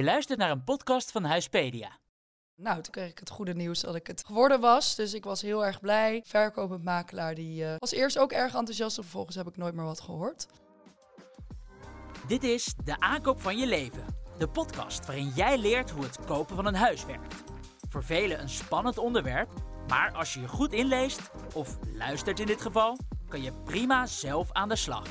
Je luistert naar een podcast van Huispedia. Nou, toen kreeg ik het goede nieuws dat ik het geworden was. Dus ik was heel erg blij. Verkopend makelaar die eh, was eerst ook erg enthousiast. En vervolgens heb ik nooit meer wat gehoord. Dit is De Aankoop van Je Leven. De podcast waarin jij leert hoe het kopen van een huis werkt. Voor velen een spannend onderwerp, maar als je je goed inleest, of luistert in dit geval, kan je prima zelf aan de slag.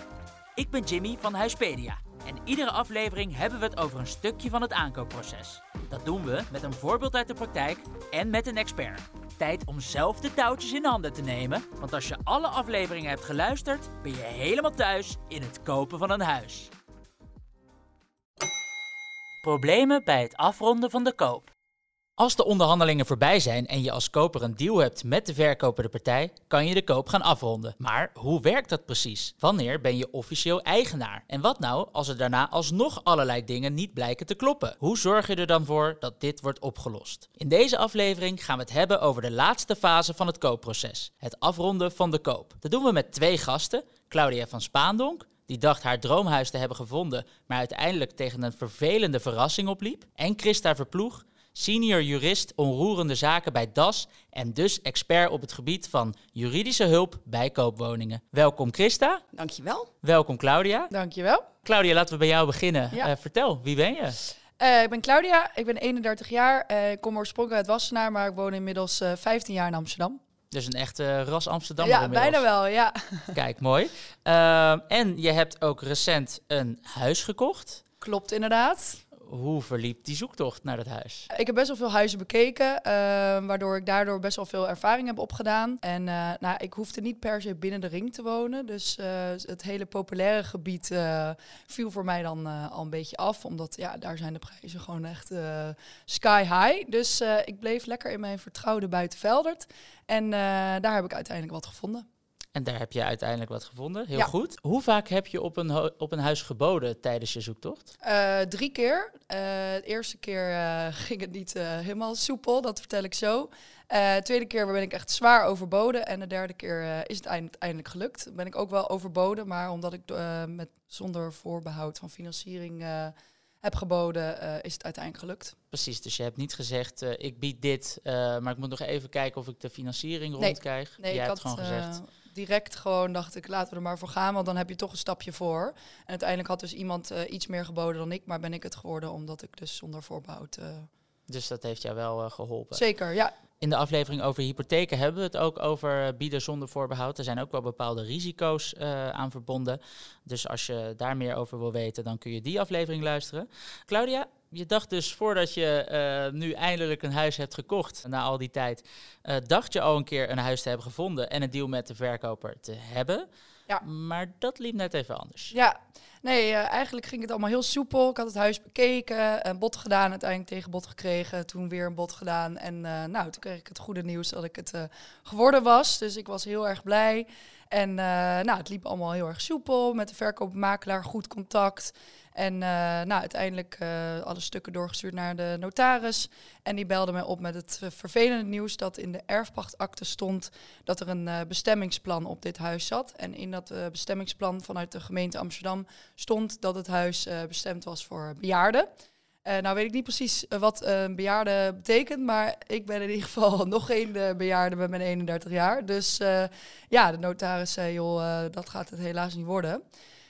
Ik ben Jimmy van Huispedia en iedere aflevering hebben we het over een stukje van het aankoopproces. Dat doen we met een voorbeeld uit de praktijk en met een expert. Tijd om zelf de touwtjes in handen te nemen, want als je alle afleveringen hebt geluisterd, ben je helemaal thuis in het kopen van een huis. Problemen bij het afronden van de koop. Als de onderhandelingen voorbij zijn en je als koper een deal hebt met de verkopende partij, kan je de koop gaan afronden. Maar hoe werkt dat precies? Wanneer ben je officieel eigenaar? En wat nou als er daarna alsnog allerlei dingen niet blijken te kloppen? Hoe zorg je er dan voor dat dit wordt opgelost? In deze aflevering gaan we het hebben over de laatste fase van het koopproces: het afronden van de koop. Dat doen we met twee gasten: Claudia van Spaandonk die dacht haar droomhuis te hebben gevonden, maar uiteindelijk tegen een vervelende verrassing opliep. En Christa Verploeg, senior jurist onroerende zaken bij DAS en dus expert op het gebied van juridische hulp bij koopwoningen. Welkom Christa. Dankjewel. Welkom Claudia. Dankjewel. Claudia, laten we bij jou beginnen. Ja. Eh, vertel, wie ben je? Eh, ik ben Claudia, ik ben 31 jaar. Eh, ik kom oorspronkelijk uit Wassenaar, maar ik woon inmiddels eh 15 jaar in Amsterdam. Dus een echte ras Amsterdammer ja, inmiddels. bijna wel, ja. Kijk, mooi. Ehm, en je hebt ook recent een huis gekocht. Klopt inderdaad. Hoe verliep die zoektocht naar het huis? Ik heb best wel veel huizen bekeken, eh, waardoor ik daardoor best wel veel ervaring heb opgedaan. En eh, nou, ik hoefde niet per se binnen de ring te wonen. Dus eh, het hele populaire gebied eh, viel voor mij dan al een beetje af. Omdat ja, daar zijn de prijzen gewoon echt sky high. Dus ik bleef lekker in mijn vertrouwde Buitenveldert. En daar heb ik uiteindelijk wat gevonden. En daar heb je uiteindelijk wat gevonden. Heel Ja. goed. Hoe vaak heb je op een, op een huis geboden tijdens je zoektocht? Eh, drie keer. Eh, de eerste keer eh, ging het niet helemaal soepel, dat vertel ik zo. De tweede keer ben ik echt zwaar overboden. En de derde keer is het eind- uiteindelijk gelukt. Ben ik ook wel overboden, maar omdat ik met, zonder voorbehoud van financiering heb geboden, eh, is het uiteindelijk gelukt. Precies, dus je hebt niet gezegd, eh, ik bied dit, eh, maar ik moet nog even kijken of ik de financiering Nee. rondkrijg. Nee, Jij ik hebt had gewoon gezegd, direct gewoon, dacht ik, laten we er maar voor gaan, want dan heb je toch een stapje voor. En uiteindelijk had dus iemand iets meer geboden dan ik, maar ben ik het geworden omdat ik dus zonder voorbehoud... eh, dus dat heeft jou wel eh, geholpen. zeker, ja. In de aflevering over hypotheken hebben we het ook over bieden zonder voorbehoud. Er zijn ook wel bepaalde risico's eh, aan verbonden. Dus als je daar meer over wil weten, dan kun je die aflevering luisteren. Claudia, je dacht dus voordat je eh, nu eindelijk een huis hebt gekocht, na al die tijd, eh, dacht je al een keer een huis te hebben gevonden en een deal met de verkoper te hebben. Ja. Maar dat liep net even anders. Ja, nee, eh, eigenlijk ging het allemaal heel soepel. Ik had het huis bekeken, een bod gedaan, uiteindelijk tegen bod gekregen. Toen weer een bod gedaan. En eh, nou, toen kreeg ik het goede nieuws dat ik het eh, geworden was. Dus ik was heel erg blij. En eh, nou, het liep allemaal heel erg soepel. Met de verkoopmakelaar goed contact. En eh, nou, uiteindelijk eh, alle stukken doorgestuurd naar de notaris. En die belde mij op met het vervelende nieuws dat in de erfpachtakte stond dat er een bestemmingsplan op dit huis zat. En in dat bestemmingsplan vanuit de gemeente Amsterdam stond dat het huis bestemd was voor bejaarden. Eh, nou weet ik niet precies eh, wat een bejaarde betekent, maar ik ben in ieder geval nog geen eh, bejaarde met mijn 31 jaar. Dus ja, de notaris zei, joh, dat gaat het helaas niet worden.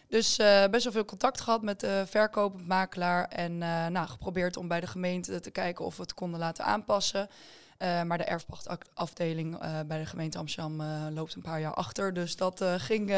Dus best wel veel contact gehad met de verkopend makelaar en nou, geprobeerd om bij de gemeente te kijken of we het konden laten aanpassen. Maar de erfpachtafdeling bij de gemeente Amsterdam loopt een paar jaar achter. Dus dat ging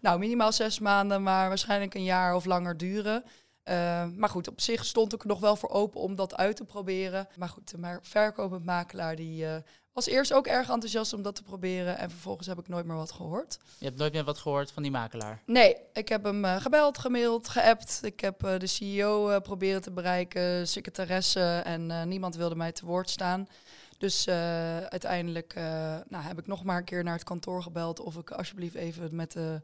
nou, minimaal zes maanden, maar waarschijnlijk een jaar of langer duren. Eh, maar goed, op zich stond ik er nog wel voor open om dat uit te proberen. Maar goed, de maar verkopend makelaar die, eh, was eerst ook erg enthousiast om dat te proberen. En vervolgens heb ik nooit meer wat gehoord. Je hebt nooit meer wat gehoord van die makelaar. Nee, ik heb hem eh, gebeld, gemaild, geappt. Ik heb eh, de CEO proberen te bereiken, secretaresse en niemand wilde mij te woord staan. Dus uiteindelijk nou, heb ik nog maar een keer naar het kantoor gebeld of ik alsjeblieft even met de,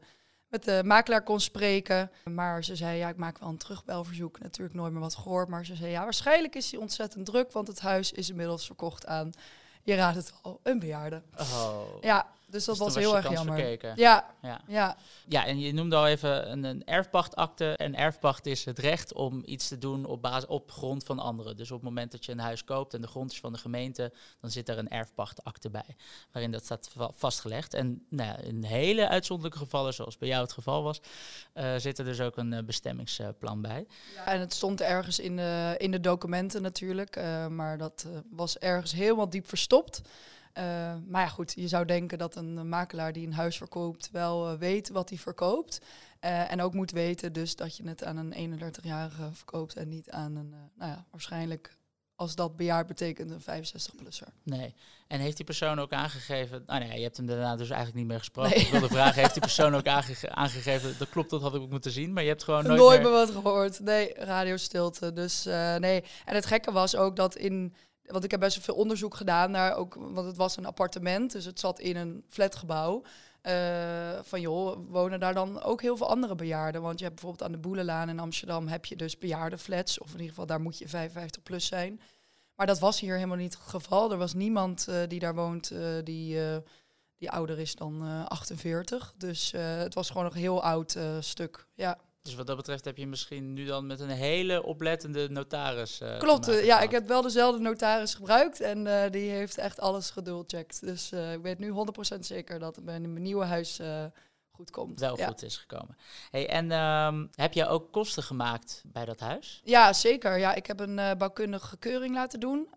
met de makelaar kon spreken. Maar ze zei, ja, ik maak wel een terugbelverzoek. Natuurlijk nooit meer wat gehoord. Maar ze zei, ja, waarschijnlijk is hij ontzettend druk, want het huis is inmiddels verkocht aan, je raadt het al, een bejaarde. Oh. Ja, Dus dat Dus was heel erg jammer. verkeken. Ja, Ja. ja. ja, en je noemde al even een, een erfpachtakte. En erfpacht is het recht om iets te doen op, basis, op grond van anderen. Dus op het moment dat je een huis koopt en de grond is van de gemeente, dan zit er een erfpachtakte bij. Waarin dat staat va- vastgelegd. En nou ja, in hele uitzonderlijke gevallen, zoals bij jou het geval was, eh, zit er dus ook een eh, bestemmingsplan bij. Ja, en het stond ergens in de, in de documenten natuurlijk. eh, maar dat was ergens helemaal diep verstopt. Eh, maar ja, goed, je zou denken dat een makelaar die een huis verkoopt wel eh, weet wat hij verkoopt. Eh, en ook moet weten dus dat je het aan een 31-jarige verkoopt en niet aan een, nou ja, waarschijnlijk als dat bejaard betekent een 65-plusser. Nee. En heeft die persoon ook aangegeven... Ah nee, je hebt hem daarna dus eigenlijk niet meer gesproken. Nee. Ik wilde vragen, heeft die persoon ook aange- aangegeven... Dat klopt, dat had ik ook moeten zien. Maar je hebt gewoon nooit, Nooit, meer... meer wat gehoord. Nee, radiostilte. Dus nee. En het gekke was ook dat in. Want ik heb best wel veel onderzoek gedaan naar ook. Want het was een appartement. Dus het zat in een flatgebouw. Eh, van joh, wonen daar dan ook heel veel andere bejaarden? Want je hebt bijvoorbeeld aan de Boelenlaan in Amsterdam heb je dus bejaardenflats. Of in ieder geval daar moet je 55 plus zijn. Maar dat was hier helemaal niet het geval. Er was niemand eh, die daar woont eh, die, die ouder is dan eh, 48. Dus het was gewoon nog een heel oud stuk. Ja. Dus wat dat betreft heb je misschien nu dan met een hele oplettende notaris eh, Klopt, eh, ja, gehad. ik heb wel dezelfde notaris gebruikt en eh, die heeft echt alles geduldcheckt. Dus ik weet nu 100% zeker dat het bij mijn nieuwe huis goed komt. wel ja. goed is gekomen. Hey, en ehm, heb je ook kosten gemaakt bij dat huis? Ja, zeker. Ja, ik heb een bouwkundige keuring laten doen.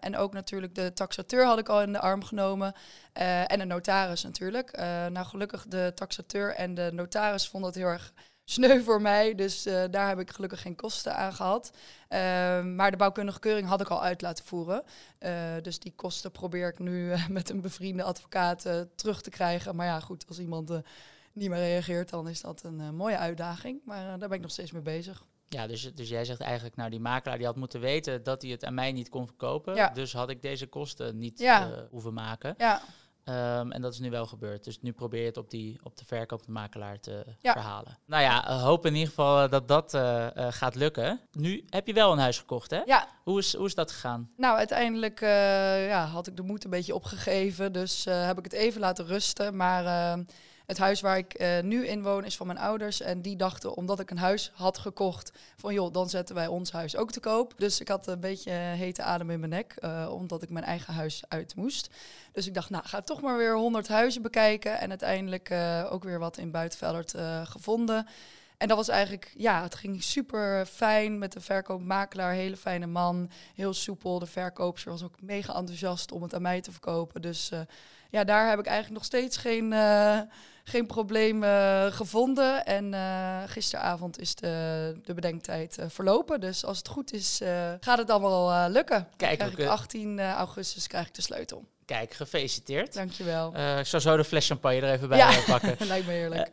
En ook natuurlijk de taxateur had ik al in de arm genomen. En een notaris natuurlijk. Nou, gelukkig de taxateur en de notaris vonden het heel erg sneu voor mij. Dus eh, daar heb ik gelukkig geen kosten aan gehad. Eh, maar de bouwkundige keuring had ik al uit laten voeren. Eh, dus die kosten probeer ik nu eh, met een bevriende advocaat terug te krijgen. Maar ja, goed, als iemand... niet meer reageert, dan is dat een mooie uitdaging. Maar daar ben ik nog steeds mee bezig. Ja, dus, dus jij zegt eigenlijk, nou die makelaar die had moeten weten dat hij het aan mij niet kon verkopen. Ja. Dus had ik deze kosten niet Ja. hoeven maken. Ja, Ehm, en dat is nu wel gebeurd. Dus nu probeer je het op, die, op de verkopende makelaar te Ja. verhalen. Nou ja, eh, hoop in ieder geval eh, dat dat eh, gaat lukken. Nu heb je wel een huis gekocht, hè? ja Hoe, is, hoe is dat gegaan? Nou, uiteindelijk ja, had ik de moed een beetje opgegeven. Dus heb ik het even laten rusten. Maar eh, het huis waar ik eh, nu in woon is van mijn ouders. En die dachten, omdat ik een huis had gekocht, van joh, dan zetten wij ons huis ook te koop. Dus ik had een beetje hete adem in mijn nek, eh, omdat ik mijn eigen huis uit moest. Dus ik dacht, nou, ga toch maar weer 100 huizen bekijken. En uiteindelijk eh, ook weer wat in Buitenveldert gevonden. En dat was eigenlijk, ja, het ging super fijn met de verkoopmakelaar. Hele fijne man, heel soepel. De verkoopster was ook mega enthousiast om het aan mij te verkopen. Dus ja, daar heb ik eigenlijk nog steeds geen, geen probleem eh, gevonden. En eh, gisteravond is de, de bedenktijd eh, verlopen. Dus als het goed is, eh, gaat het allemaal eh, lukken. Dan Kijk, krijg ook, ik eh, 18 augustus krijg ik de sleutel. Kijk, gefeliciteerd. Dankjewel. Eh ik zou zo de fles champagne er even bij Ja. pakken. Lijkt me heerlijk.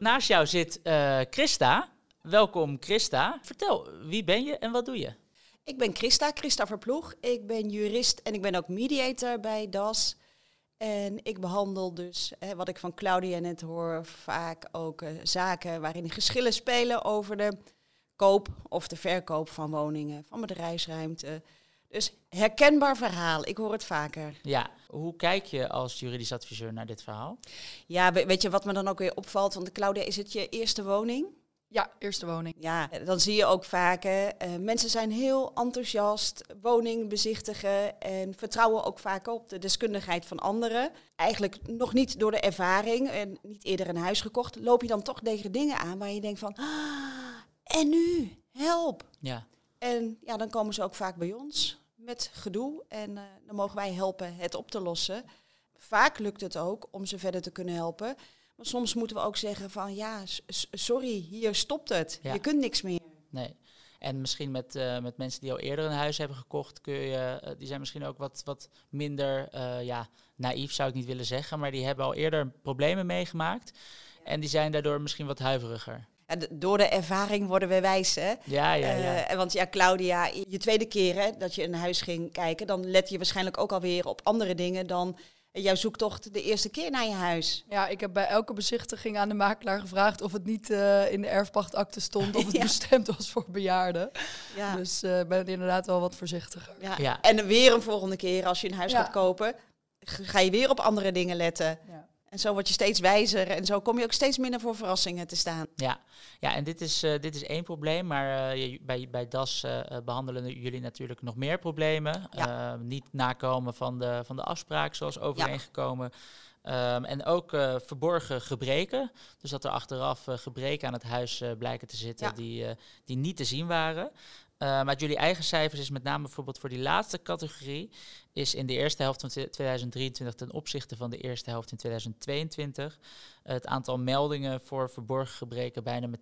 Naast jou zit eh, Christa. Welkom Christa. Vertel, wie ben je en wat doe je? Ik ben Christa, Christa Verploeg. Ik ben jurist en ik ben ook mediator bij DAS. En ik behandel dus, hè, wat ik van Claudia net hoor, vaak ook eh, zaken waarin geschillen spelen over de koop of de verkoop van woningen, van bedrijfsruimte. Dus herkenbaar verhaal, ik hoor het vaker. Ja, hoe kijk je als juridisch adviseur naar dit verhaal? Ja, we- weet je wat me dan ook weer opvalt? Want Claudia, is het je eerste woning? Ja, eerste woning. Ja, dan zie je ook vaker, eh, mensen zijn heel enthousiast, woning bezichtigen en vertrouwen ook vaak op de deskundigheid van anderen. Eigenlijk nog niet door de ervaring en niet eerder een huis gekocht, loop je dan toch tegen dingen aan waar je denkt van, "Ah, en nu, help. Ja, En ja, dan komen ze ook vaak bij ons met gedoe en eh, dan mogen wij helpen het op te lossen. Vaak lukt het ook om ze verder te kunnen helpen. Maar soms moeten we ook zeggen van ja, sorry, hier stopt het. Ja. Je kunt niks meer. nee. En misschien met, eh, met mensen die al eerder een huis hebben gekocht, kun je, eh, die zijn misschien ook wat, wat minder eh, ja, naïef, zou ik niet willen zeggen, maar die hebben al eerder problemen meegemaakt. En die zijn daardoor misschien wat huiveriger. Ja, door de ervaring worden we wijs, hè? Ja, ja, ja. Want ja, Claudia, je tweede keer hè, dat je een huis ging kijken, dan let je waarschijnlijk ook alweer op andere dingen dan jouw zoektocht de eerste keer naar je huis. Ja, ik heb bij elke bezichtiging aan de makelaar gevraagd of het niet eh, in de erfpachtakte stond, of het Ja. bestemd was voor bejaarden. Ja. Dus eh, ben inderdaad wel wat voorzichtiger. ja. Ja. En weer een volgende keer als je een huis Ja. gaat kopen. ga je weer op andere dingen letten. Ja. En zo word je steeds wijzer en zo kom je ook steeds minder voor verrassingen te staan. Ja, ja en dit is, eh, dit is één probleem, maar eh, bij, bij DAS eh, eh, behandelen jullie natuurlijk nog meer problemen. Ja. Niet nakomen van de, van de afspraak zoals overeengekomen. Ehm, en ook verborgen gebreken. Dus dat er achteraf gebreken aan het huis blijken te zitten Ja. die, die niet te zien waren. Eh, maar uit jullie eigen cijfers is met name bijvoorbeeld voor die laatste categorie... is in de eerste helft van 2023 ten opzichte van de eerste helft in 2022... het aantal meldingen voor verborgen gebreken bijna met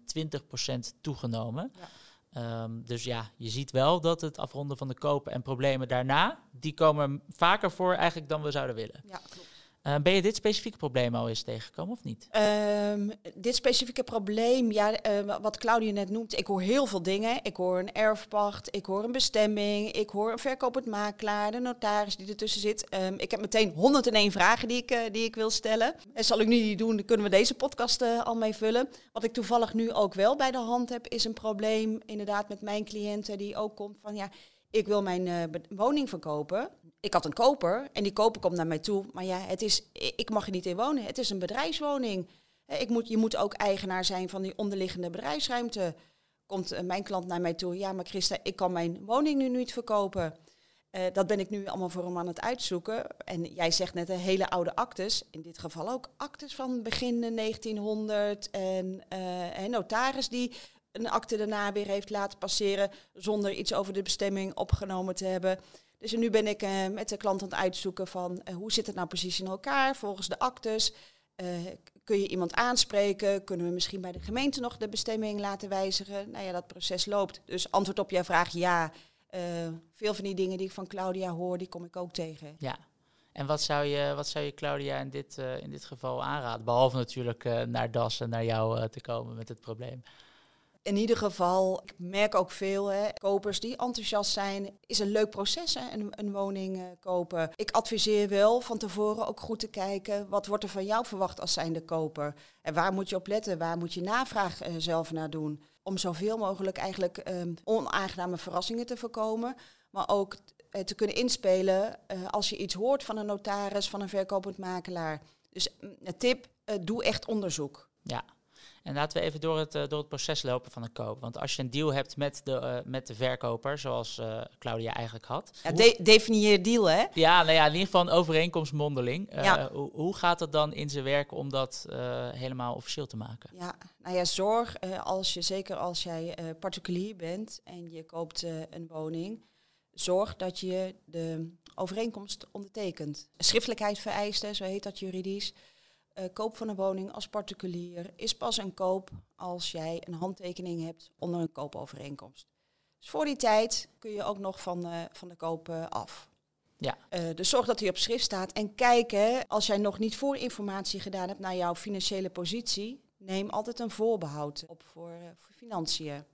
20% toegenomen. Ja. Ehm, dus ja, je ziet wel dat het afronden van de kopen en problemen daarna... die komen vaker voor eigenlijk dan we zouden willen. Ja, klopt. Eh, ben je dit specifieke probleem al eens tegengekomen of niet? Ehm, dit specifieke probleem, ja, eh, wat Claudia net noemt, ik hoor heel veel dingen. Ik hoor een erfpacht, ik hoor een bestemming, ik hoor een verkopend makelaar, de notaris die ertussen zit. Ehm, ik heb meteen 101 vragen die ik, eh, die ik wil stellen. Dat zal ik nu niet doen, dan kunnen we deze podcast al mee vullen. Wat ik toevallig nu ook wel bij de hand heb, is een probleem inderdaad met mijn cliënten die ook komt van ja, ik wil mijn eh, woning verkopen. Ik had een koper en die koper komt naar mij toe. Maar ja, het is, ik mag er niet in wonen. Het is een bedrijfswoning. Eh, Ik moet, je moet ook eigenaar zijn van die onderliggende bedrijfsruimte. Komt eh, mijn klant naar mij toe. Ja, maar Christa, ik kan mijn woning nu niet verkopen. Dat ben ik nu allemaal voor hem aan het uitzoeken. En jij zegt net een hele oude actes. In dit geval ook actes van begin 1900. En een notaris die een akte daarna weer heeft laten passeren. zonder iets over de bestemming opgenomen te hebben. Dus nu ben ik eh, met de klant aan het uitzoeken van eh, hoe zit het nou precies in elkaar volgens de actes. Eh, kun je iemand aanspreken? Kunnen we misschien bij de gemeente nog de bestemming laten wijzigen? Nou ja, dat proces loopt. Dus antwoord op jouw vraag ja. Veel van die dingen die ik van Claudia hoor, die kom ik ook tegen. Ja. En wat zou je, wat zou je Claudia in dit, in dit geval aanraden? Behalve natuurlijk naar DAS en naar jou te komen met het probleem. In ieder geval, ik merk ook veel hè, kopers die enthousiast zijn. Is een leuk proces, hè, een, een woning eh, kopen. Ik adviseer wel van tevoren ook goed te kijken. Wat wordt er van jou verwacht als zijnde koper? En waar moet je op letten? Waar moet je navraag eh, zelf naar doen? Om zoveel mogelijk eigenlijk ehm, onaangename verrassingen te voorkomen. Maar ook eh, te kunnen inspelen als je iets hoort van een notaris, van een verkopend makelaar. Dus mm, een tip, doe echt onderzoek. Ja. En laten we even door het, eh, door het proces lopen van een koop. Want als je een deal hebt met de, eh, met de verkoper, zoals eh, Claudia eigenlijk had. Ja, de- definieer deal, hè? ja, nou ja, in ieder geval een overeenkomst mondeling. Ja. hoe, hoe gaat het dan in zijn werk om dat helemaal officieel te maken? Ja, nou ja, zorg als je, zeker als jij particulier bent en je koopt een woning, zorg dat je de overeenkomst ondertekent. Schriftelijkheid vereist, hè, zo heet dat juridisch. Eh, koop van een woning als particulier is pas een koop als jij een handtekening hebt onder een koopovereenkomst. Dus voor die tijd kun je ook nog van, eh, van de koop eh, af. Ja. Dus zorg dat hij op schrift staat. En kijk, hè, als jij nog niet voorinformatie gedaan hebt naar jouw financiële positie, neem altijd een voorbehoud op voor, voor financiën.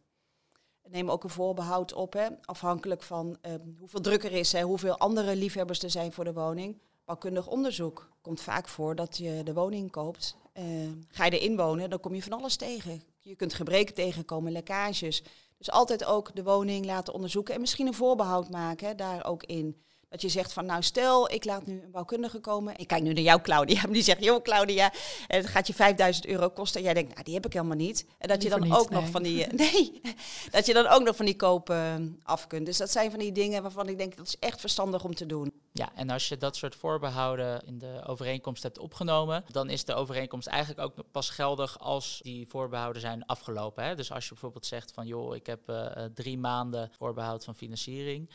Neem ook een voorbehoud op, hè, afhankelijk van eh, hoeveel druk er is, hè, hoeveel andere liefhebbers er zijn voor de woning. Bouwkundig onderzoek komt vaak voor dat je de woning koopt. Eh, ga je erin wonen, dan kom je van alles tegen. Je kunt gebreken tegenkomen, lekkages. Dus altijd ook de woning laten onderzoeken en misschien een voorbehoud maken daar ook in. Dat je zegt van, nou stel, ik laat nu een bouwkundige komen. Ik kijk nu naar jou, Claudia. Die zegt, joh Claudia, eh, het gaat je 5000 euro kosten. En jij denkt, nou die heb ik helemaal niet. En dat je dan ook nog van die, eh, nee, dat je dan ook nog van die koop eh, af kunt. Dus dat zijn van die dingen waarvan ik denk, dat is echt verstandig om te doen. Ja, en als je dat soort voorbehouden in de overeenkomst hebt opgenomen, dan is de overeenkomst eigenlijk ook pas geldig als die voorbehouden zijn afgelopen. Hè? Dus als je bijvoorbeeld zegt van joh, ik heb eh, drie maanden voorbehoud van financiering,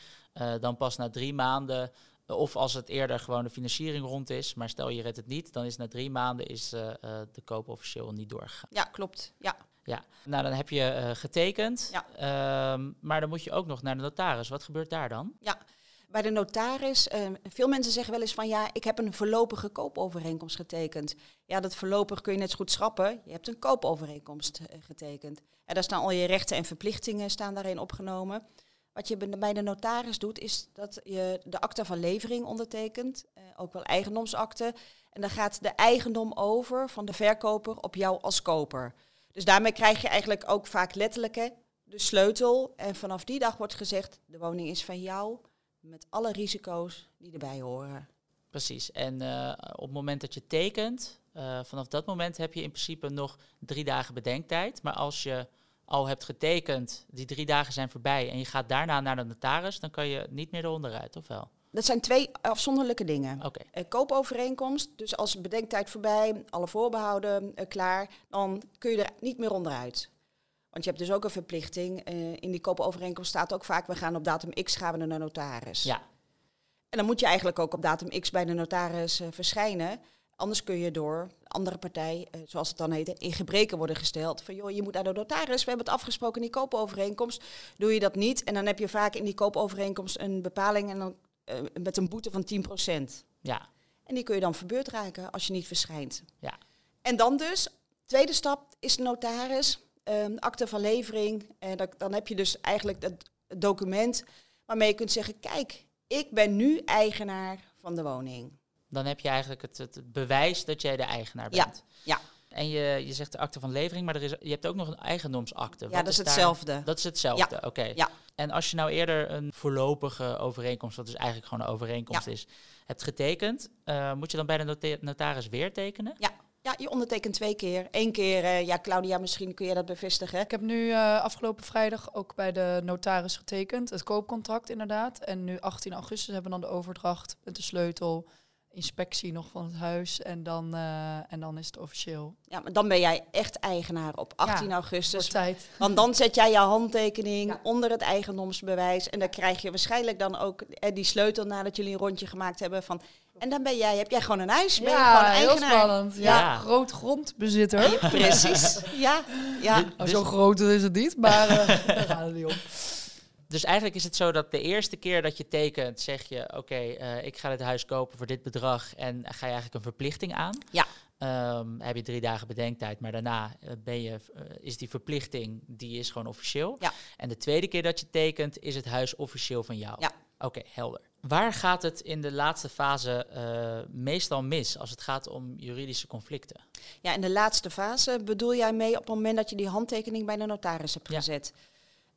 dan pas na drie maanden, eh, of als het eerder gewoon de financiering rond is, maar stel je redt het niet, dan is na drie maanden is eh, eh, de koop officieel niet doorgegaan. Ja, klopt. Ja. Ja, nou dan heb je eh, getekend, Ja. Ehm, maar dan moet je ook nog naar de notaris. Wat gebeurt daar dan? Bij de notaris, eh, veel mensen zeggen wel eens van ja, ik heb een voorlopige koopovereenkomst getekend. Ja, dat voorlopig kun je net zo goed schrappen. Je hebt een koopovereenkomst eh, getekend. En daar staan al je rechten en verplichtingen staan daarin opgenomen. Wat je bij de notaris doet, is dat je de akte van levering ondertekent, eh, ook wel eigendomsakte. En dan gaat de eigendom over van de verkoper op jou als koper. Dus daarmee krijg je eigenlijk ook vaak letterlijk de sleutel. En vanaf die dag wordt gezegd, de woning is van jou met alle risico's die erbij horen. Precies. En eh, op het moment dat je tekent, uh, vanaf dat moment heb je in principe nog drie dagen bedenktijd. Maar als je al hebt getekend, die drie dagen zijn voorbij en je gaat daarna naar de notaris, dan kan je niet meer eronder uit, of wel? Dat zijn twee afzonderlijke dingen. Oké. Uh, koopovereenkomst, dus als bedenktijd voorbij, alle voorbehouden uh, klaar, dan kun je er niet meer onderuit. Want je hebt dus ook een verplichting. Uh, in die koopovereenkomst staat ook vaak, we gaan op datum X gaan we naar de notaris. Ja. En dan moet je eigenlijk ook op datum X bij de notaris verschijnen. Anders kun je door andere partij, uh, zoals het dan heet, in gebreken worden gesteld. Van joh, je moet naar de notaris, we hebben het afgesproken in die koopovereenkomst. Doe je dat niet en dan heb je vaak in die koopovereenkomst een bepaling en dan, uh, met een boete van 10%. Ja. En die kun je dan verbeurd raken als je niet verschijnt. Ja. En dan dus, tweede stap is de notaris, um, akte van levering. En dat, dan heb je dus eigenlijk het document waarmee je kunt zeggen, kijk, ik ben nu eigenaar van de woning. Dan heb je eigenlijk het, het bewijs dat jij de eigenaar bent. Ja, ja. En je, je zegt de akte van levering, maar er is, je hebt ook nog een eigendomsakte. Ja, dat is hetzelfde. Daar, dat is hetzelfde, ja. oké. Ja. En als je nou eerder een voorlopige overeenkomst, wat dus eigenlijk gewoon een overeenkomst Ja. is, hebt getekend, uh, moet je dan bij de nota- notaris weer tekenen? Ja. Ja, je ondertekent twee keer. Eén keer, uh, ja, Claudia, misschien kun je dat bevestigen. Ik heb nu uh, afgelopen vrijdag ook bij de notaris getekend. Het koopcontract inderdaad. En nu 18 augustus hebben we dan de overdracht met de sleutel. Inspectie nog van het huis. En dan, uh, en dan is het officieel. Ja, maar dan ben jij echt eigenaar op 18 Ja, augustus. Voor tijd. Want dan zet jij je handtekening Ja. onder het eigendomsbewijs. En dan krijg je waarschijnlijk dan ook eh, die sleutel nadat jullie een rondje gemaakt hebben. Van, en dan ben jij, heb jij gewoon een huis. Ben je Ja, heel spannend. Ja, Ja. groot grondbezitter. Precies. Ja, ja. Zo groot is het niet, maar uh, daar gaat het niet om. Dus eigenlijk is het zo dat de eerste keer dat je tekent, zeg je: Oké, uh, ik ga dit huis kopen voor dit bedrag. En ga je eigenlijk een verplichting aan. Ja. Um, heb je drie dagen bedenktijd, maar daarna uh, ben je, uh, is die verplichting die is gewoon officieel. Ja. En de tweede keer dat je tekent, is het huis officieel van jou. Ja. Oké, okay, helder. Waar gaat het in de laatste fase uh, meestal mis als het gaat om juridische conflicten? Ja, in de laatste fase bedoel jij mee op het moment dat je die handtekening bij de notaris hebt Ja. gezet. Ik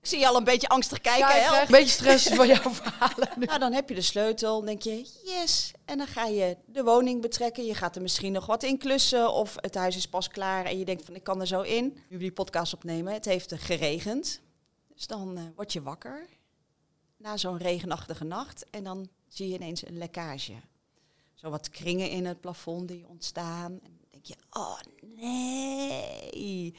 zie je al een beetje angstig kijken. Ja, hè? een beetje stress van jouw verhalen nu. Nou, dan heb je de sleutel, denk je, yes. En dan ga je de woning betrekken. Je gaat er misschien nog wat in klussen of het huis is pas klaar en je denkt van ik kan er zo in. Nu we die podcast opnemen, het heeft geregend. Dus dan uh, word je wakker na zo'n regenachtige nacht en dan zie je ineens een lekkage. Zo wat kringen in het plafond die ontstaan. En dan denk je, oh nee.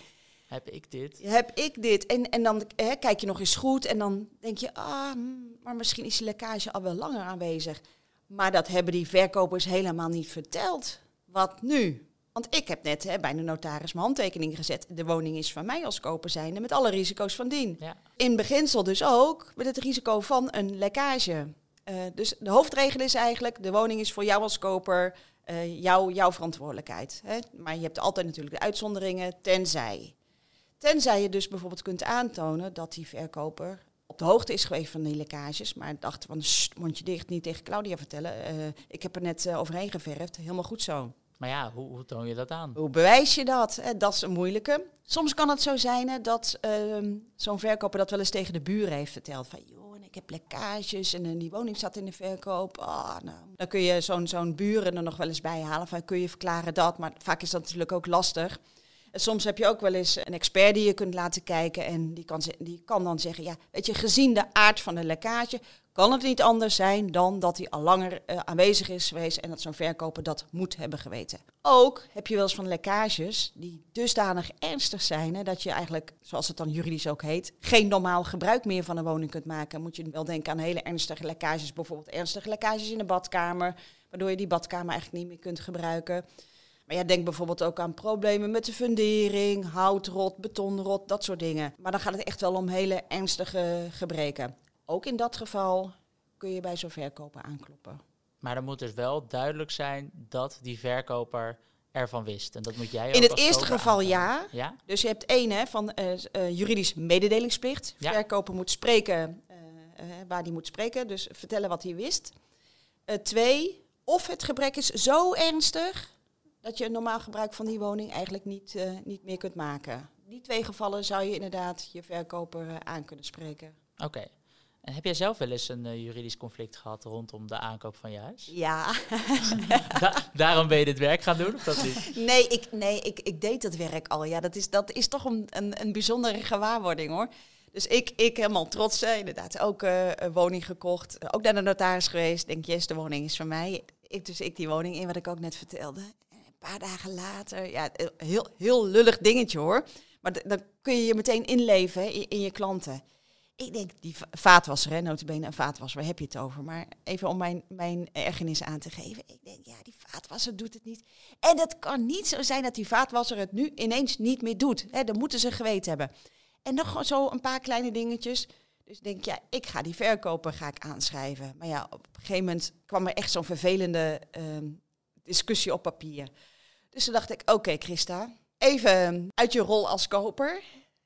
Heb ik dit? Heb ik dit? En, en dan hè, kijk je nog eens goed en dan denk je, ah, mm, maar misschien is die lekkage al wel langer aanwezig. Maar dat hebben die verkopers helemaal niet verteld. Wat nu? Want ik heb net hè, bij de notaris mijn handtekening gezet. De woning is van mij als koper zijnde, met alle risico's van dien. Ja. In beginsel dus ook met het risico van een lekkage. Uh, dus de hoofdregel is eigenlijk, de woning is voor jou als koper uh, jou, jouw verantwoordelijkheid. Hè? Maar je hebt altijd natuurlijk de uitzonderingen, tenzij. Tenzij je dus bijvoorbeeld kunt aantonen dat die verkoper op de hoogte is geweest van die lekkages, maar dacht van mondje dicht, niet tegen Claudia vertellen. Uh, ik heb er net uh, overheen geverfd, helemaal goed zo. Maar ja, hoe, hoe toon je dat aan? Hoe bewijs je dat? Eh, dat is een moeilijke. Soms kan het zo zijn hè, dat uh, zo'n verkoper dat wel eens tegen de buren heeft verteld. Van joh, en ik heb lekkages en die woning zat in de verkoop. Oh, nou. Dan kun je zo'n zo'n buren er nog wel eens bij halen. Van kun je verklaren dat, maar vaak is dat natuurlijk ook lastig. En soms heb je ook wel eens een expert die je kunt laten kijken. En die kan, die kan dan zeggen, ja, weet je, gezien de aard van de lekkage, kan het niet anders zijn dan dat hij al langer uh, aanwezig is geweest en dat zo'n verkoper dat moet hebben geweten. Ook heb je wel eens van lekkages die dusdanig ernstig zijn dat je eigenlijk, zoals het dan juridisch ook heet, geen normaal gebruik meer van een woning kunt maken. Moet je wel denken aan hele ernstige lekkages, bijvoorbeeld ernstige lekkages in de badkamer, waardoor je die badkamer eigenlijk niet meer kunt gebruiken. Maar ja, denk bijvoorbeeld ook aan problemen met de fundering, houtrot, betonrot, dat soort dingen. Maar dan gaat het echt wel om hele ernstige gebreken. Ook in dat geval kun je bij zo'n verkoper aankloppen. Maar dan moet dus wel duidelijk zijn dat die verkoper ervan wist. En dat moet jij ook In het eerste geval ja. Ja? Dus je hebt één hè, van uh, uh, juridisch mededelingsplicht. Ja. Verkoper moet spreken uh, waar hij moet spreken, dus vertellen wat hij wist. Eh, twee, of het gebrek is zo ernstig dat je een normaal gebruik van die woning eigenlijk niet, uh, niet meer kunt maken. Die twee gevallen zou je inderdaad je verkoper uh, aan kunnen spreken. Oké. En heb jij zelf wel eens een uh, juridisch conflict gehad rondom de aankoop van je huis? Ja. Da daarom ben je dit werk gaan doen, of dat niet? Nee, ik, nee ik, ik deed dat werk al. Ja, dat is, dat is toch een, een, een bijzondere gewaarwording hoor. Dus ik, ik helemaal trots, inderdaad, ook uh, een woning gekocht. Ook naar de notaris geweest. Denk, yes, de woning is van mij. Ik dus ik die woning in, wat ik ook net vertelde. En een paar dagen later, ja, heel, heel lullig dingetje hoor. Maar dan kun je je meteen inleven in, je klanten. Ik denk, die vaatwasser, hè, notabene een vaatwasser, waar heb je het over? Maar even om mijn, mijn ergernis aan te geven. Ik denk, ja, die vaatwasser doet het niet. En het kan niet zo zijn dat die vaatwasser het nu ineens niet meer doet. Hè, dan moeten ze geweten hebben. En nog zo een paar kleine dingetjes. Dus denk ja, ik ga die verkoper ga ik aanschrijven. Maar ja, op een gegeven moment kwam er echt zo'n vervelende ehm, discussie op papier. Dus toen dacht ik, oké Christa, even uit je rol als koper.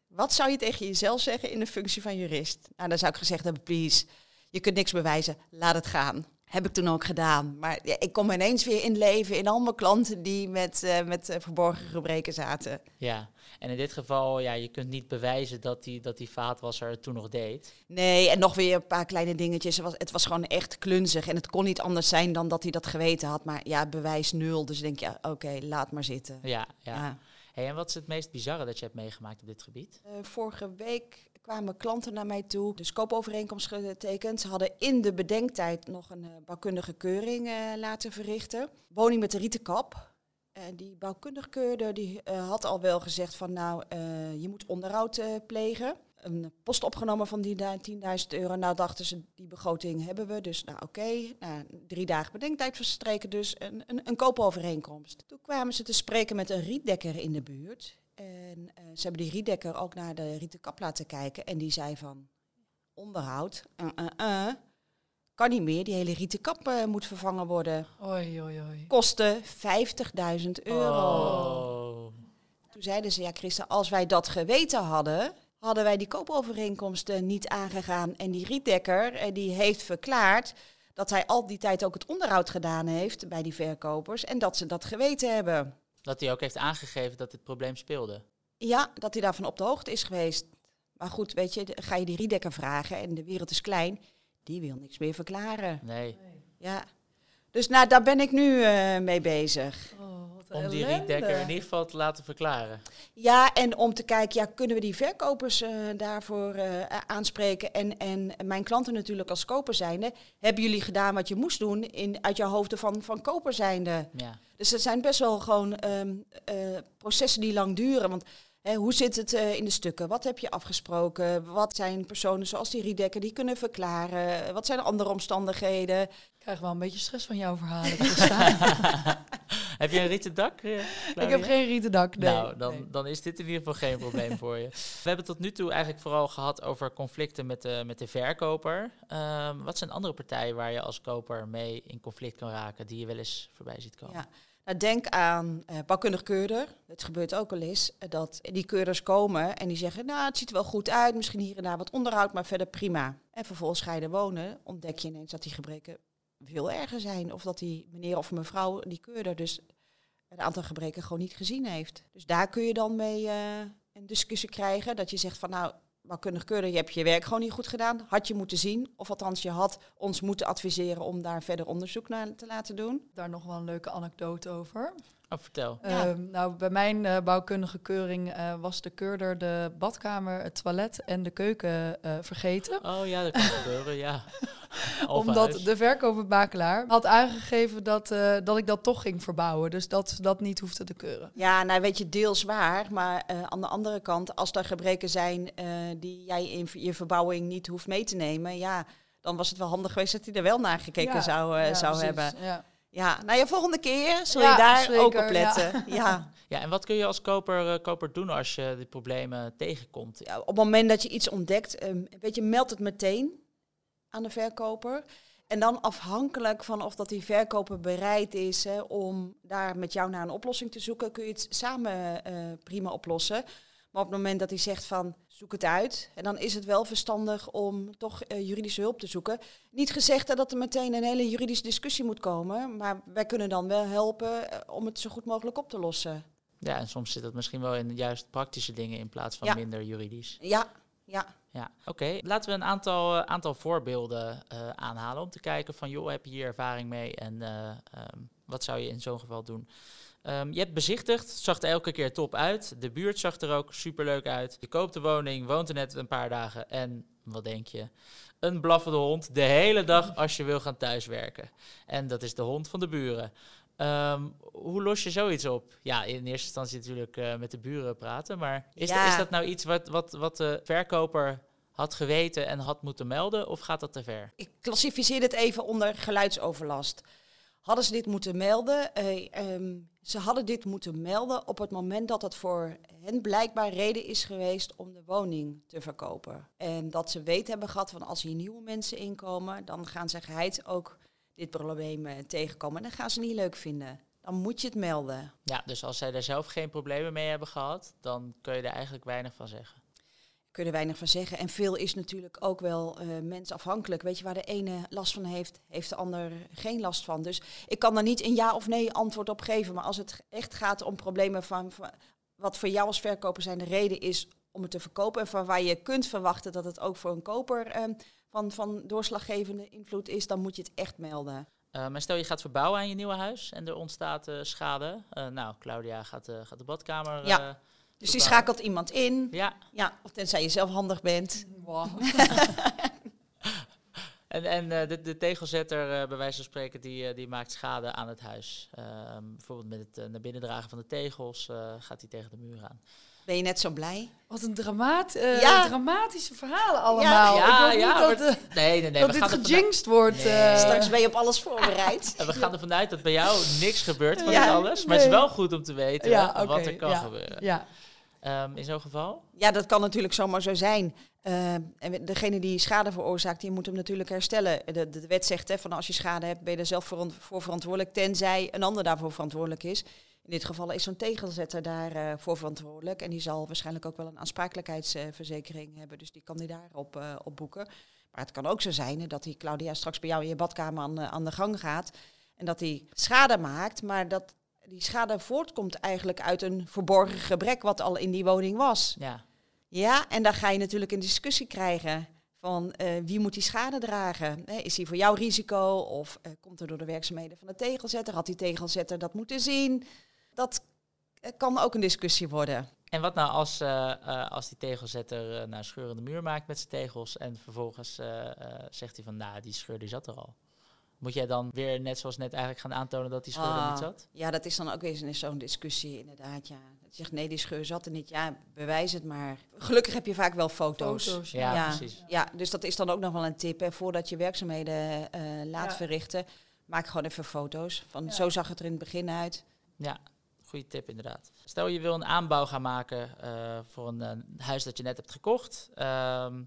Wat zou je tegen jezelf zeggen in de functie van jurist? Nou, dan zou ik gezegd hebben, please, je kunt niks bewijzen, laat het gaan. Heb ik toen ook gedaan. Maar ja, ik kom ineens weer in leven in allemaal klanten die met, uh, met uh, verborgen gebreken zaten. Ja, en in dit geval, ja, je kunt niet bewijzen dat die, dat die vaatwasser het toen nog deed. Nee, en nog weer een paar kleine dingetjes. Het was, het was gewoon echt klunzig. En het kon niet anders zijn dan dat hij dat geweten had. Maar ja, bewijs nul. Dus denk je, ja, oké, laat maar zitten. Ja, ja. ja. Hey, en wat is het meest bizarre dat je hebt meegemaakt op dit gebied? Uh, vorige week kwamen klanten naar mij toe, de scoopovereenkomst getekend. Ze hadden in de bedenktijd nog een uh, bouwkundige keuring uh, laten verrichten. Woning met de rieten kap. En die bouwkundig keurde die had al wel gezegd van nou, je moet onderhoud plegen. Een post opgenomen van die 10.000 euro. Nou dachten ze, die begroting hebben we. Dus nou oké, okay. drie dagen bedenktijd verstreken dus. Een, een, een koopovereenkomst. Toen kwamen ze te spreken met een rietdekker in de buurt. En uh, ze hebben die rietdekker ook naar de rieten kap laten kijken. En die zei van, onderhoud, uh, uh, kan niet meer. Die hele rieten kap moet vervangen worden. Oei, oei, oei. Kosten 50.000 euro. Oh. Toen zeiden ze, ja Christa, als wij dat geweten hadden, hadden wij die koopovereenkomsten niet aangegaan. En die rietdekker, die heeft verklaard dat hij al die tijd ook het onderhoud gedaan heeft bij die verkopers. En dat ze dat geweten hebben. Dat hij ook heeft aangegeven dat dit probleem speelde. Ja, dat hij daarvan op de hoogte is geweest. Maar goed, weet je, ga je die Riedekker vragen en de wereld is klein, die wil niks meer verklaren. Nee. Ja. Dus nou, daar ben ik nu uh, mee bezig. Oh, om die Riedekker in ieder geval te laten verklaren. Ja, en om te kijken, ja, kunnen we die verkopers uh, daarvoor uh, aanspreken? En, en mijn klanten natuurlijk als koper zijnde. Hebben jullie gedaan wat je moest doen in, uit jouw hoofden van, van koper zijnde? Ja. Dus het zijn best wel gewoon um, processen die lang duren. Want Hè, hoe zit het uh, in de stukken? Wat heb je afgesproken? Wat zijn personen zoals die Riedekker die kunnen verklaren? Wat zijn de andere omstandigheden? Ik krijg wel een beetje stress van jouw verhalen. heb je een rieten dak? Uh, ik heb geen rieten dak, nee. Nou, dan, nee. dan is dit in ieder geval geen probleem voor je. We hebben tot nu toe eigenlijk vooral gehad over conflicten met de, met de verkoper. Um, wat zijn andere partijen waar je als koper mee in conflict kan raken, die je wel eens voorbij ziet komen? Ja. Nou, denk aan uh, keurder. Het gebeurt ook al eens uh, dat die keurders komen en die zeggen, nou het ziet er wel goed uit, misschien hier en daar wat onderhoud, maar verder prima. En vervolgens ga je er wonen, ontdek je ineens dat die gebreken veel erger zijn. Of dat die meneer of mevrouw, die keurder, dus een aantal gebreken gewoon niet gezien heeft. Dus daar kun je dan mee uh, een discussie krijgen, dat je zegt van nou, bouwkundig keurder, je hebt je werk gewoon niet goed gedaan. Had je moeten zien, of althans je had ons moeten adviseren om daar verder onderzoek naar te laten doen. Daar nog wel een leuke anekdote over. Oh, vertel. Ja. Uh, nou, bij mijn uh, bouwkundige keuring uh, was de keurder de badkamer, het toilet en de keuken uh, vergeten. Oh ja, dat kan gebeuren, ja. Omdat de verkopermakelaar had aangegeven dat, dat ik dat toch ging verbouwen. Dus dat ze dat niet hoefde te keuren. Ja, nou weet je, deels waar. Maar aan de andere kant, als er gebreken zijn die jij in je verbouwing niet hoeft mee te nemen, ja, dan was het wel handig geweest dat hij er wel naar gekeken ja, zou, ja, zou precies, hebben. Ja. Ja, nou ja, volgende keer zul je ja, daar zeker, ook op letten. Ja. ja. Ja. en wat kun je als koper, uh, koper doen als je die problemen tegenkomt? Ja, op het moment dat je iets ontdekt, um, weet je, meld het meteen aan de verkoper. En dan afhankelijk van of dat die verkoper bereid is hè, om daar met jou naar een oplossing te zoeken, kun je het samen uh, prima oplossen. Maar op het moment dat hij zegt van zoek het uit, en dan is het wel verstandig om toch uh, juridische hulp te zoeken. Niet gezegd dat er meteen een hele juridische discussie moet komen, maar wij kunnen dan wel helpen uh, om het zo goed mogelijk op te lossen. Ja, en soms zit het misschien wel in juist praktische dingen in plaats van ja. minder juridisch. Ja, Ja. Ja, oké. Laten we een aantal, eh, aantal voorbeelden eh, aanhalen om te kijken van, joh, heb je hier ervaring mee en eh, ehm, wat zou je in zo'n geval doen? Ehm, je hebt bezichtigd, het zag er elke keer top uit. De buurt zag er ook superleuk uit. Je koopt de woning, woont er net een paar dagen en wat denk je? Een blaffende hond de hele dag als je wil gaan thuiswerken. En dat is de hond van de buren. Ehm, hoe los je zoiets op? Ja, in eerste instantie natuurlijk eh, met de buren praten. Maar is, Ja. is dat nou iets wat, wat, wat de verkoper had geweten en had moeten melden? Of gaat dat te ver? Ik klassificeer dit even onder geluidsoverlast. Hadden ze dit moeten melden? Eh, ehm, ze hadden dit moeten melden op het moment dat het voor hen blijkbaar reden is geweest om de woning te verkopen. En dat ze weten hebben gehad van als hier nieuwe mensen inkomen, dan gaan ze geheid ook dit probleem eh, tegenkomen. En dat gaan ze niet leuk vinden. Dan moet je het melden. Ja, dus als zij daar zelf geen problemen mee hebben gehad, dan kun je er eigenlijk weinig van zeggen. Kun je er weinig van zeggen. En veel is natuurlijk ook wel eh mensafhankelijk. Weet je, waar de ene last van heeft, heeft de ander geen last van. Dus ik kan daar niet een ja of nee antwoord op geven. Maar als het echt gaat om problemen van, van wat voor jou als verkoper zijn de reden is om het te verkopen. En van waar je kunt verwachten dat het ook voor een koper ehm, van, van doorslaggevende invloed is, dan moet je het echt melden. Eh, maar stel je gaat verbouwen aan je nieuwe huis en er ontstaat eh, schade. Nou, Claudia gaat, gaat de badkamer. Ja. Dus die schakelt iemand in. Ja, Ja, of tenzij je zelf handig bent. Wow. en, en eh, de, de tegelzetter, eh, bij wijze van spreken, die, eh, die maakt schade aan het huis. Ehm, bijvoorbeeld met het naar binnen dragen van de tegels eh, gaat hij tegen de muur aan. Ben je net zo blij? Wat een dramaat, eh, Ja. dramatische verhalen allemaal. Ja, ja, niet dat, eh, Nee, nee, nee. dat we, dit gejinxed wordt. Nee. eh. Straks ben je op alles voorbereid. en we gaan ervan uit dat bij jou niks gebeurt van Ja, dit alles. Maar het is wel goed om te weten Ja, wat er kan ja. gebeuren. Ja, Ehm, in zo'n geval? Ja, dat kan natuurlijk zomaar zo zijn. Eh, en degene die schade veroorzaakt, die moet hem natuurlijk herstellen. De, de wet zegt hè, van als je schade hebt, ben je er zelf voor, verantwoordelijk, tenzij een ander daarvoor verantwoordelijk is. In dit geval is zo'n tegelzetter daarvoor voor verantwoordelijk. En die zal waarschijnlijk ook wel een aansprakelijkheidsverzekering hebben. Dus die kan die daarop eh op boeken. Maar het kan ook zo zijn dat die Claudia straks bij jou in je badkamer aan, aan de gang gaat. En dat die schade maakt, maar dat die schade voortkomt eigenlijk uit een verborgen gebrek wat al in die woning was. Ja. Ja, en dan ga je natuurlijk een discussie krijgen van eh, wie moet die schade dragen. Is die voor jou risico of eh, komt er door de werkzaamheden van de tegelzetter? Had die tegelzetter dat moeten zien? Dat eh, kan ook een discussie worden. En wat nou als, als die tegelzetter nou scheurende muur maakt met zijn tegels en vervolgens zegt hij van, nou, die scheur die zat er al. Moet jij dan weer, net zoals net eigenlijk gaan aantonen dat die scheur er Ah, niet zat? Ja, dat is dan ook weer eens zo'n discussie inderdaad. Ja. Dat je zegt nee, die scheur zat er niet. Ja, bewijs het maar. Gelukkig heb je vaak wel foto's. foto's. Ja, Ja. precies. Ja, dus dat is dan ook nog wel een tip. Hè. Voordat je werkzaamheden eh, laat Ja. verrichten, maak gewoon even foto's. Van Ja. zo zag het er in het begin uit. Ja, goede tip inderdaad. Stel je wil een aanbouw gaan maken eh, voor een eh, huis dat je net hebt gekocht. Ehm,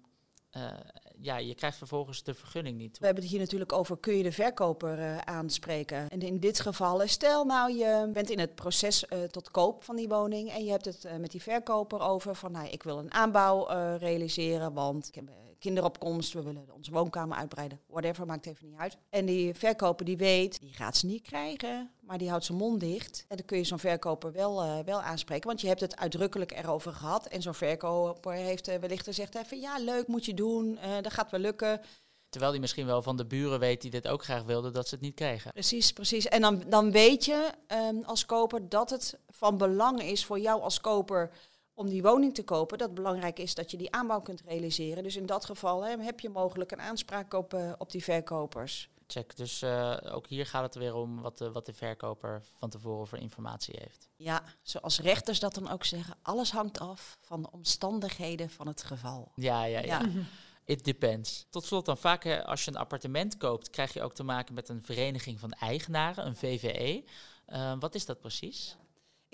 eh, ja, je krijgt vervolgens de vergunning niet. We hebben het hier natuurlijk over, kun je de verkoper eh, aanspreken? En in dit geval, eh, stel nou je bent in het proces eh, tot koop van die woning en je hebt het met die verkoper over van, nou, ik wil een aanbouw realiseren, want ik heb kinderopkomst, we willen onze woonkamer uitbreiden, whatever, maakt even niet uit. En die verkoper die weet, die gaat ze niet krijgen, maar die houdt zijn mond dicht. En dan kun je zo'n verkoper wel, eh, wel aanspreken, want je hebt het uitdrukkelijk erover gehad. En zo'n verkoper heeft eh, wellicht gezegd, van, ja, leuk, moet je doen, eh, dat gaat wel lukken. Terwijl die misschien wel van de buren weet die dit ook graag wilden, dat ze het niet kregen. Precies, precies. En dan, dan weet je ehm, als koper dat het van belang is voor jou als koper om die woning te kopen. Dat belangrijk is dat je die aanbouw kunt realiseren. Dus in dat geval hè, heb je mogelijk een aanspraak op, eh, op die verkopers. Check. Dus eh, ook hier gaat het er weer om wat de, wat de verkoper van tevoren voor informatie heeft. Ja, zoals rechters dat dan ook zeggen, alles hangt af van de omstandigheden van het geval. Ja, ja, ja. Ja. It depends. Tot slot dan vaak hè, als je een appartement koopt, krijg je ook te maken met een vereniging van eigenaren, een VVE. Eh, wat is dat precies?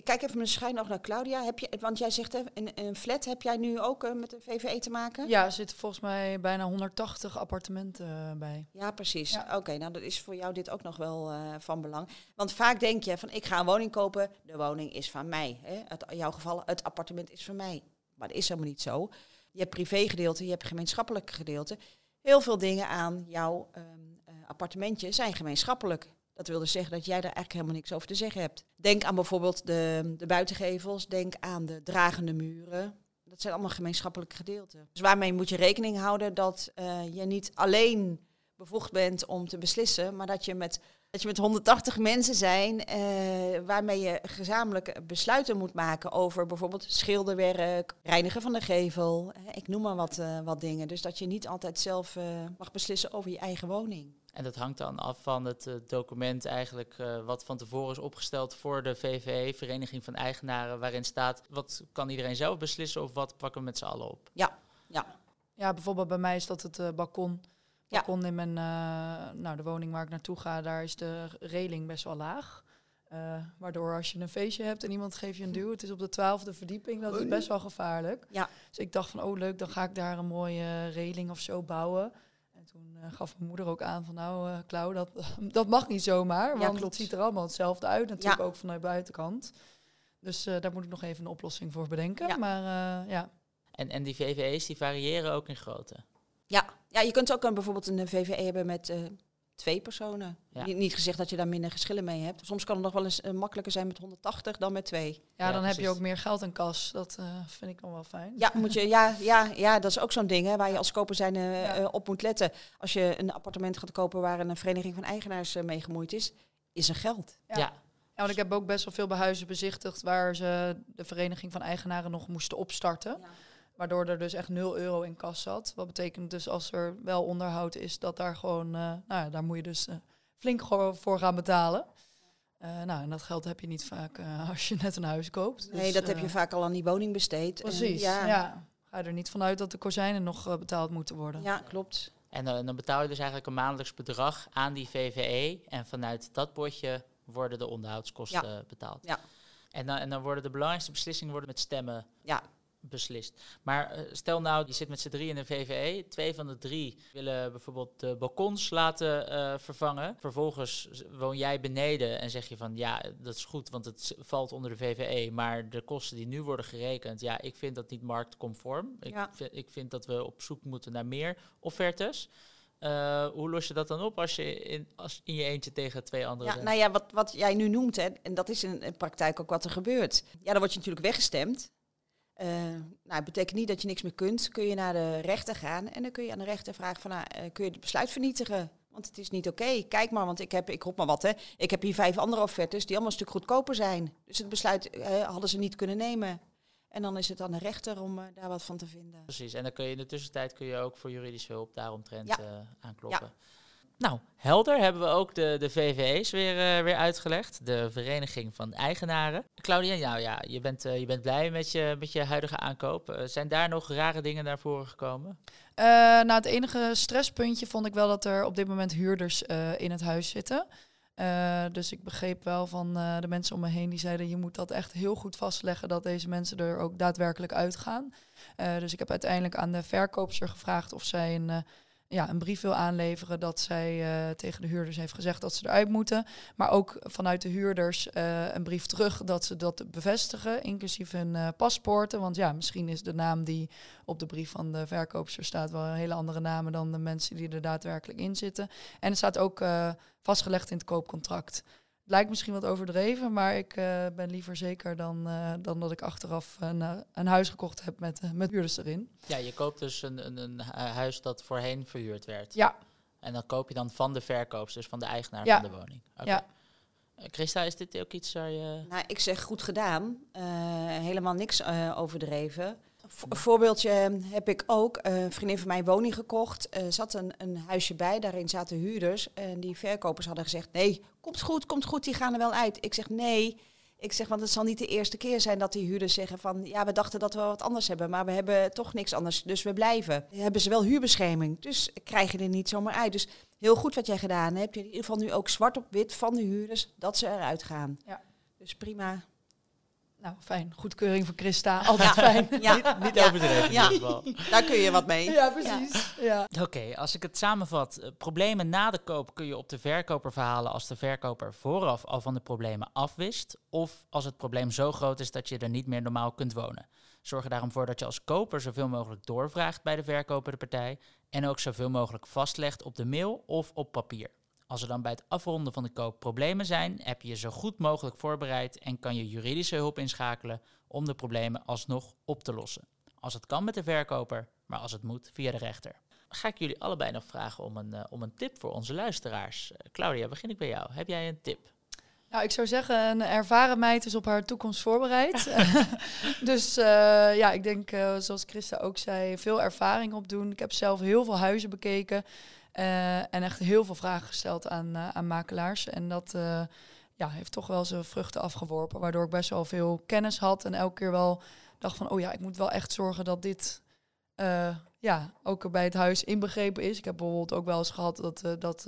Ik kijk even met een schuin oog naar Claudia. Heb je, want jij zegt, hè, in een flat heb jij nu ook eh, met een VVE te maken? Ja, er zitten volgens mij bijna 180 appartementen eh, bij. Ja, precies. Ja. Oké, nou dat is voor jou dit ook nog wel eh, van belang. Want vaak denk je van ik ga een woning kopen, de woning is van mij. Hè? Het, in jouw geval, het appartement is van mij. Maar dat is helemaal niet zo. Je hebt privégedeelte, je hebt gemeenschappelijk gedeelte. Heel veel dingen aan jouw ehm, eh, appartementje zijn gemeenschappelijk. Dat wil dus zeggen dat jij daar eigenlijk helemaal niks over te zeggen hebt. Denk aan bijvoorbeeld de, de buitengevels, denk aan de dragende muren. Dat zijn allemaal gemeenschappelijke gedeelten. Dus waarmee moet je rekening houden dat uh, je niet alleen bevoegd bent om te beslissen, maar dat je met, dat je met 180 mensen zijn uh, waarmee je gezamenlijk besluiten moet maken over bijvoorbeeld schilderwerk, reinigen van de gevel. Ik noem maar wat, wat dingen. Dus dat je niet altijd zelf mag beslissen over je eigen woning. En dat hangt dan af van het uh, document eigenlijk uh, wat van tevoren is opgesteld voor de VVE, Vereniging van Eigenaren, waarin staat wat kan iedereen zelf beslissen of wat pakken we met z'n allen op. Ja, ja. Ja, bijvoorbeeld bij mij is dat het uh, balkon. Balkon ja. in mijn, nou, de woning waar ik naartoe ga, daar is de reling best wel laag. waardoor als je een feestje hebt en iemand geeft je een duw, het is op de twaalfde verdieping, dat is best wel gevaarlijk. Ja. Dus ik dacht van, oh leuk, dan ga ik daar een mooie reling of zo bouwen. En toen uh, gaf mijn moeder ook aan van nou, uh, Klauw, dat, dat mag niet zomaar. Want ja, het ziet er allemaal hetzelfde uit, natuurlijk ja. ook vanuit buitenkant. Dus uh, daar moet ik nog even een oplossing voor bedenken. Ja. Maar ja. En, en die VVE's die variëren ook in grootte? Ja, ja je kunt ook een, bijvoorbeeld een VVE hebben met twee personen. Ja. Niet, niet, gezegd dat je daar minder geschillen mee hebt. Soms kan het nog wel eens uh, makkelijker zijn met 180 dan met twee. Ja, ja dan precies. heb je ook meer geld in kas. Dat uh, vind ik nog wel fijn. Ja, moet je, ja, ja, ja, dat is ook zo'n ding hè, waar je als koper zijn uh, ja. op moet letten. Als je een appartement gaat kopen waar een vereniging van eigenaars mee gemoeid is, is er geld. Ja. ja. want ik heb ook best wel veel bij huizen bezichtigd waar ze de vereniging van eigenaren nog moesten opstarten. Waardoor er dus echt 0 euro in kas zat. Wat betekent dus als er wel onderhoud is, dat daar gewoon, uh, nou ja, daar moet je dus uh, flink voor gaan betalen. Uh, nou, en dat geld heb je niet vaak als je net een huis koopt. Dus, nee, dat heb je vaak al aan die woning besteed. Precies, en, ja. ja. Ga je er niet vanuit dat de kozijnen nog betaald moeten worden. Ja, klopt. En dan betaal je dus eigenlijk een maandelijks bedrag aan die VVE. En vanuit dat potje worden de onderhoudskosten ja. betaald. Ja. En dan, en dan worden de belangrijkste beslissingen worden met stemmen ja beslist. Maar uh, stel nou, je zit met z'n drie in een VVE. Twee van de drie willen bijvoorbeeld de balkons laten uh, vervangen. Vervolgens woon jij beneden en zeg je van ja, dat is goed, want het valt onder de VVE. Maar de kosten die nu worden gerekend, ja, ik vind dat niet marktconform. Ja. Ik, vind, ik vind dat we op zoek moeten naar meer offertes. Uh, hoe los je dat dan op als je in, als in je eentje tegen twee anderen ja, Nou ja, wat, wat jij nu noemt, hè, en dat is in, in praktijk ook wat er gebeurt. Ja, dan word je natuurlijk weggestemd. Uh, nou, het betekent niet dat je niks meer kunt. Kun je naar de rechter gaan en dan kun je aan de rechter vragen van, nou, uh, kun je het besluit vernietigen? Want het is niet oké. Okay. Kijk maar, want ik heb, ik roep maar wat, hè. Ik heb hier vijf andere offertes die allemaal een stuk goedkoper zijn. Dus het besluit uh, hadden ze niet kunnen nemen. En dan is het aan de rechter om daar wat van te vinden. Precies, en dan kun je in de tussentijd kun je ook voor juridische hulp daaromtrent ja. aankloppen. Ja. Nou, helder hebben we ook de, de VVE's weer, uh, weer uitgelegd. De Vereniging van Eigenaren. Claudia, nou ja, je bent, uh, je bent blij met je, met je huidige aankoop. Uh, zijn daar nog rare dingen naar voren gekomen? nou, het enige stresspuntje vond ik wel dat er op dit moment huurders in het huis zitten. dus ik begreep wel van de mensen om me heen die zeiden: je moet dat echt heel goed vastleggen dat deze mensen er ook daadwerkelijk uitgaan. dus ik heb uiteindelijk aan de verkoopster gevraagd of zij een ja, een brief wil aanleveren dat zij uh, tegen de huurders heeft gezegd dat ze eruit moeten. Maar ook vanuit de huurders uh, een brief terug dat ze dat bevestigen, inclusief hun uh, paspoorten. Want ja, misschien is de naam die op de brief van de verkoopster staat wel een hele andere naam dan de mensen die er daadwerkelijk in zitten. En het staat ook vastgelegd in het koopcontract lijkt misschien wat overdreven, maar ik uh, ben liever zeker dan, uh, dan dat ik achteraf een, een huis gekocht heb met, uh, met huurders erin. Ja, je koopt dus een, een, een, huis dat voorheen verhuurd werd. Ja. En dan koop je dan van de verkoopster, dus van de eigenaar ja. van de woning. Okay. Ja. Christa, is dit ook iets waar je... Nou, ik zeg goed gedaan. helemaal niks overdreven. Een voorbeeldje heb ik ook. een vriendin van mij woning gekocht. Er zat een, een huisje bij, daarin zaten huurders. En die verkopers hadden gezegd, nee, komt goed, komt goed, die gaan er wel uit. Ik zeg, nee. Ik zeg, want het zal niet de eerste keer zijn dat die huurders zeggen van... ja, we dachten dat we wat anders hebben, maar we hebben toch niks anders, dus we blijven. Hebben ze wel huurbescherming, dus krijg je er niet zomaar uit. Dus heel goed wat jij gedaan hebt. In ieder geval nu ook zwart op wit van de huurders, dat ze eruit gaan. Ja. Dus prima. Nou, fijn. Goedkeuring voor Christa. Altijd fijn. Ja. niet niet ja. overdreven ja. Daar kun je wat mee. Ja, precies. Ja. Oké, okay, als ik het samenvat. Uh, problemen na de koop kun je op de verkoper verhalen als de verkoper vooraf al van de problemen afwist. Of als het probleem zo groot is dat je er niet meer normaal kunt wonen. Zorg er daarom voor dat je als koper zoveel mogelijk doorvraagt bij de verkopende partij. En ook zoveel mogelijk vastlegt op de mail of op papier. Als er dan bij het afronden van de koop problemen zijn, heb je je zo goed mogelijk voorbereid en kan je juridische hulp inschakelen om de problemen alsnog op te lossen. Als het kan met de verkoper, maar als het moet via de rechter. Ga ik jullie allebei nog vragen om een, om een tip voor onze luisteraars. Claudia, begin ik bij jou. Heb jij een tip? Nou, ik zou zeggen, een ervaren meid is op haar toekomst voorbereid. dus uh, ja, ik denk, zoals Christa ook zei, veel ervaring opdoen. Ik heb zelf heel veel huizen bekeken en echt heel veel vragen gesteld aan, aan makelaars. En dat ja, heeft toch wel zijn vruchten afgeworpen, waardoor ik best wel veel kennis had en elke keer wel dacht van, oh ja, ik moet wel echt zorgen dat dit ja, ook bij het huis inbegrepen is. Ik heb bijvoorbeeld ook wel eens gehad dat, dat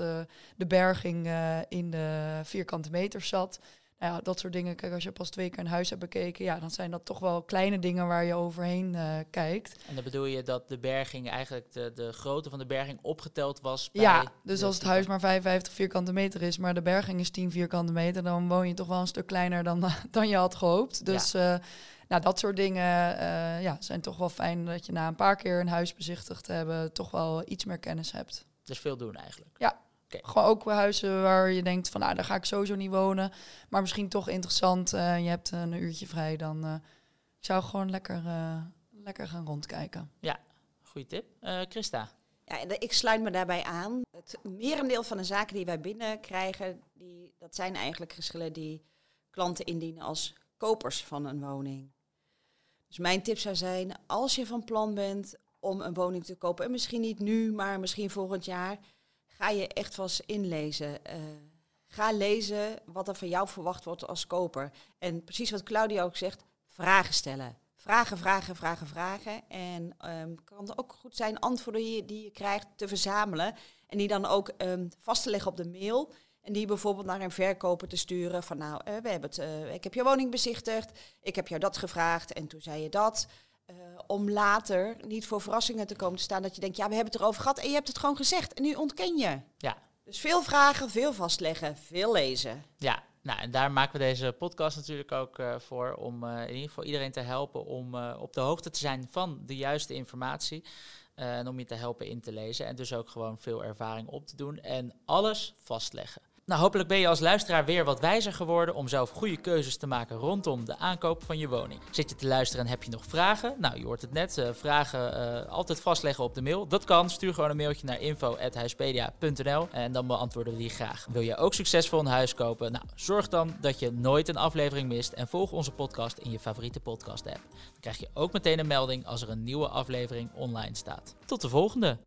de berging in de vierkante meters zat. Ja, dat soort dingen. Kijk, als je pas twee keer een huis hebt bekeken, ja, dan zijn dat toch wel kleine dingen waar je overheen kijkt. En dan bedoel je dat de berging eigenlijk de, de grootte van de berging opgeteld was? Bij ja, dus als het huis maar 55 vierkante meter is, maar de berging is 10 vierkante meter, dan woon je toch wel een stuk kleiner dan, dan je had gehoopt. Dus ja. Nou, dat soort dingen uh, ja, zijn toch wel fijn dat je na een paar keer een huis bezichtigd te hebben, toch wel iets meer kennis hebt. Dus veel doen eigenlijk. Ja. Okay. Gewoon ook huizen waar je denkt van nou, daar ga ik sowieso niet wonen. Maar misschien toch interessant. Uh, je hebt een uurtje vrij, dan uh, ik zou gewoon lekker, lekker gaan rondkijken. Ja, goede tip. Christa? Ja, ik sluit me daarbij aan. Het merendeel van de zaken die wij binnenkrijgen, die, dat zijn eigenlijk geschillen die klanten indienen als kopers van een woning. Dus mijn tip zou zijn, als je van plan bent om een woning te kopen, en misschien niet nu, maar misschien volgend jaar, ga je echt vast inlezen. Uh, ga lezen wat er van jou verwacht wordt als koper. En precies wat Claudia ook zegt, vragen stellen. Vragen, vragen, vragen, vragen. En um, kan ook goed zijn antwoorden die je, krijgt te verzamelen. En die dan ook um, vast te leggen op de mail. En die bijvoorbeeld naar een verkoper te sturen van nou, uh, we hebben het, uh, ik heb je woning bezichtigd, ik heb jou dat gevraagd en toen zei je dat. Uh, om later niet voor verrassingen te komen te staan dat je denkt, ja, we hebben het erover gehad en je hebt het gewoon gezegd en nu ontken je. Ja. Dus veel vragen, veel vastleggen, veel lezen. Ja, nou, en daar maken we deze podcast natuurlijk ook uh, voor om uh, in ieder geval iedereen te helpen om uh, op de hoogte te zijn van de juiste informatie. en om je te helpen in te lezen en dus ook gewoon veel ervaring op te doen en alles vastleggen. Nou, hopelijk ben je als luisteraar weer wat wijzer geworden om zelf goede keuzes te maken rondom de aankoop van je woning. Zit je te luisteren en heb je nog vragen? Nou, je hoort het net. Uh, vragen uh, altijd vastleggen op de mail. Dat kan. Stuur gewoon een mailtje naar info.huispedia.nl en dan beantwoorden we die graag. Wil je ook succesvol een huis kopen? Nou, zorg dan dat je nooit een aflevering mist en volg onze podcast in je favoriete podcast app. Dan krijg je ook meteen een melding als er een nieuwe aflevering online staat. Tot de volgende!